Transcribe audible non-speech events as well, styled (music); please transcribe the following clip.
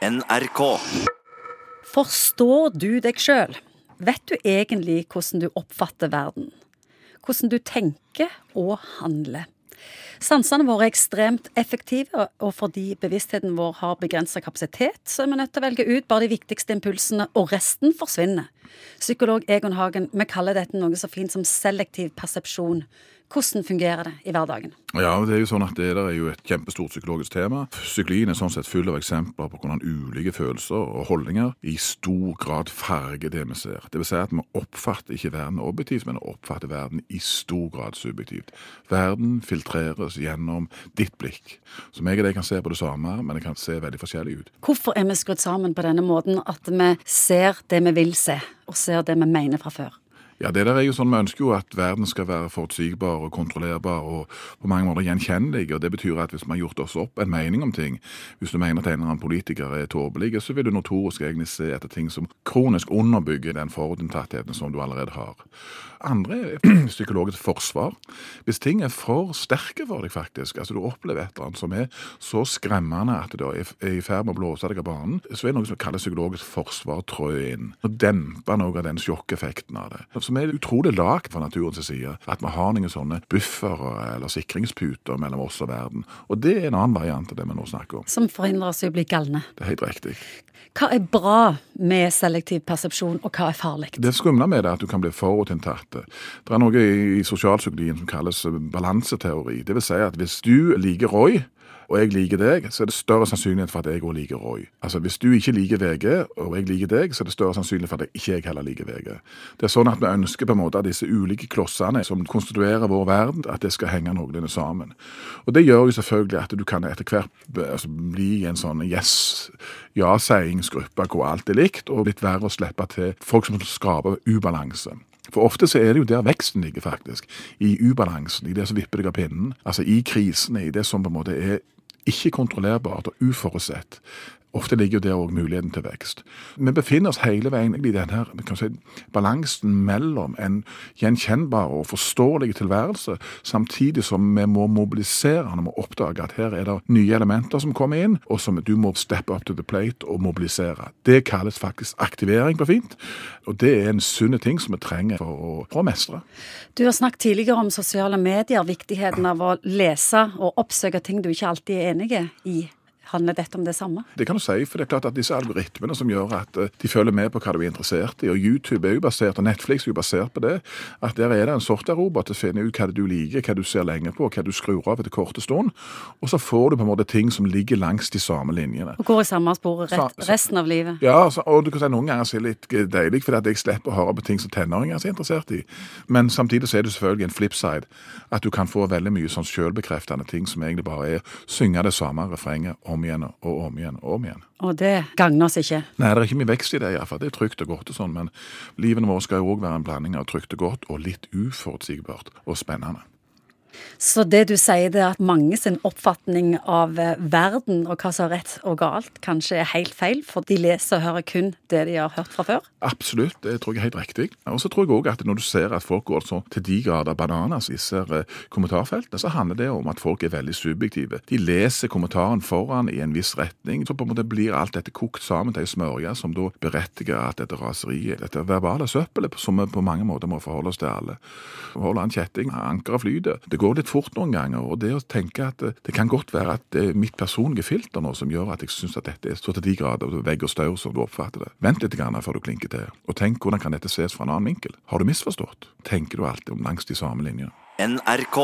NRK. Forstår du deg sjøl? Vet du egentlig hvordan du oppfatter verden? Hvordan du tenker og handler? Sansene våre er ekstremt effektive, og fordi bevisstheten vår har begrensa kapasitet, så er vi nødt til å velge ut bare de viktigste impulsene, og resten forsvinner. Psykolog Egon Hagen, vi kaller dette noe så fint som selektiv persepsjon. Hvordan fungerer det i hverdagen? Ja, det er jo sånn at det der er jo et kjempestort psykologisk tema. Psykologien er sånn sett full av eksempler på hvordan ulike følelser og holdninger i stor grad farger det vi ser. Det vil si at vi oppfatter ikke verden objektivt, men oppfatter verden i stor grad subjektivt. Verden filtreres gjennom ditt blikk. Så meg og deg kan se på det samme, men det kan se veldig forskjellig ut. Hvorfor er vi skrudd sammen på denne måten at vi ser det vi vil se, og ser det vi mener fra før? Ja, det der er jo sånn, Vi ønsker jo at verden skal være forutsigbar og kontrollerbar og på mange måter gjenkjennelig. og Det betyr at hvis vi har gjort oss opp en mening om ting, hvis du mener at en eller annen politiker er tåpelig, så vil du notorisk egentlig se etter ting som kronisk underbygger den forutinntattheten som du allerede har. Andre er (clears throat) psykologisk forsvar. Hvis ting er for sterke for deg, faktisk, altså du opplever et eller annet som er så skremmende at det er i ferd med å blåse deg av banen, så er det noe som kalles psykologisk forsvar trå inn. Og dempe noe av den sjokkeffekten av det. Som er utrolig lagt fra naturens side. At vi har noen sånne buffere eller sikringsputer mellom oss og verden. Og det er en annen variant av det vi nå snakker om. Som forhindrer oss i å bli galne. Det er helt riktig. Hva er bra med selektiv persepsjon, og hva er farlig? Det skumle med det er at du kan bli forutinntatt. Det er noe i sosialpsykologien som kalles balanseteori. Det vil si at hvis du liker Roy, og jeg liker deg, så er det større sannsynlighet for at jeg òg liker Roy. Altså Hvis du ikke liker VG, og jeg liker deg, så er det større sannsynlighet for at jeg ikke jeg heller liker VG. Det er sånn at vi ønsker på en måte at disse ulike klossene som konstituerer vår verden, at det skal henge noenlunde sammen. Og det gjør jo selvfølgelig at du kan etter hvert altså, bli en sånn yes, ja-seiingsgruppe hvor alt er likt, og litt verre å slippe til folk som skaper ubalanse. For ofte så er det jo der veksten ligger, faktisk. I ubalansen, i det som vipper deg av pinnen. Altså i krisene, i det som på en måte er ikke kontrollerbart og uforutsett. Ofte ligger jo der òg muligheten til vekst. Vi befinner oss hele veien i denne si, balansen mellom en gjenkjennbar og forståelig tilværelse, samtidig som vi må mobilisere når vi oppdager at her er det nye elementer som kommer inn, og som du må steppe up to the plate og mobilisere. Det kalles faktisk aktivering på fint, og det er en sunn ting som vi trenger for å, for å mestre. Du har snakket tidligere om sosiale medier, viktigheten av å lese og oppsøke ting du ikke alltid er enig i. Handler dette om det samme? Det kan du si, for det er klart at disse algoritmene som gjør at eh, de følger med på hva du er interessert i, og YouTube er jo basert, og Netflix er jo basert på det, at der er det en sort av robot til å finne ut hva du liker, hva du ser lenge på, hva du skrur av etter korte stund, og så får du på en måte ting som ligger langs de samme linjene. Og går i samme sporet resten av livet? Ja, så, og du kan si noen ganger så er det litt deilig, fordi at jeg slipper å høre på ting som tenåringer er interessert i, men samtidig så er det selvfølgelig en flipside, at du kan få veldig mye sånn selvbekreftende ting som egentlig bare er synge det samme refrenget om om igjen og om igjen og om igjen. Og det gagner oss ikke? Nei, det er ikke mye vekst i det iallfall. Det er trygt og godt og sånn, men livene våre skal jo òg være en blanding av trygt og godt og litt uforutsigbart og spennende. Så det du sier, det er at mange sin oppfatning av eh, verden og hva som er rett og galt, kanskje er helt feil, for de leser og hører kun det de har hørt fra før? Absolutt, det tror jeg er helt riktig. Og så tror jeg òg at når du ser at folk går så til de grader bananas i disse eh, kommentarfeltene, så handler det om at folk er veldig subjektive. De leser kommentaren foran i en viss retning, så på en måte blir alt dette kokt sammen til ei smørje som da berettiger at dette raseriet, dette verbale søppelet, som vi på mange måter må forholde oss til alle. Holland kjetting, ankeret flyter. Det går litt fort noen ganger. Og det å tenke at det, det kan godt være at det er mitt personlige filter nå som gjør at jeg syns at dette er så til de grader vegg og staur som du oppfatter det. Vent litt grann før du klinker til, og tenk hvordan kan dette ses fra en annen vinkel. Har du misforstått? Tenker du alltid om langs de samme linjene? NRK.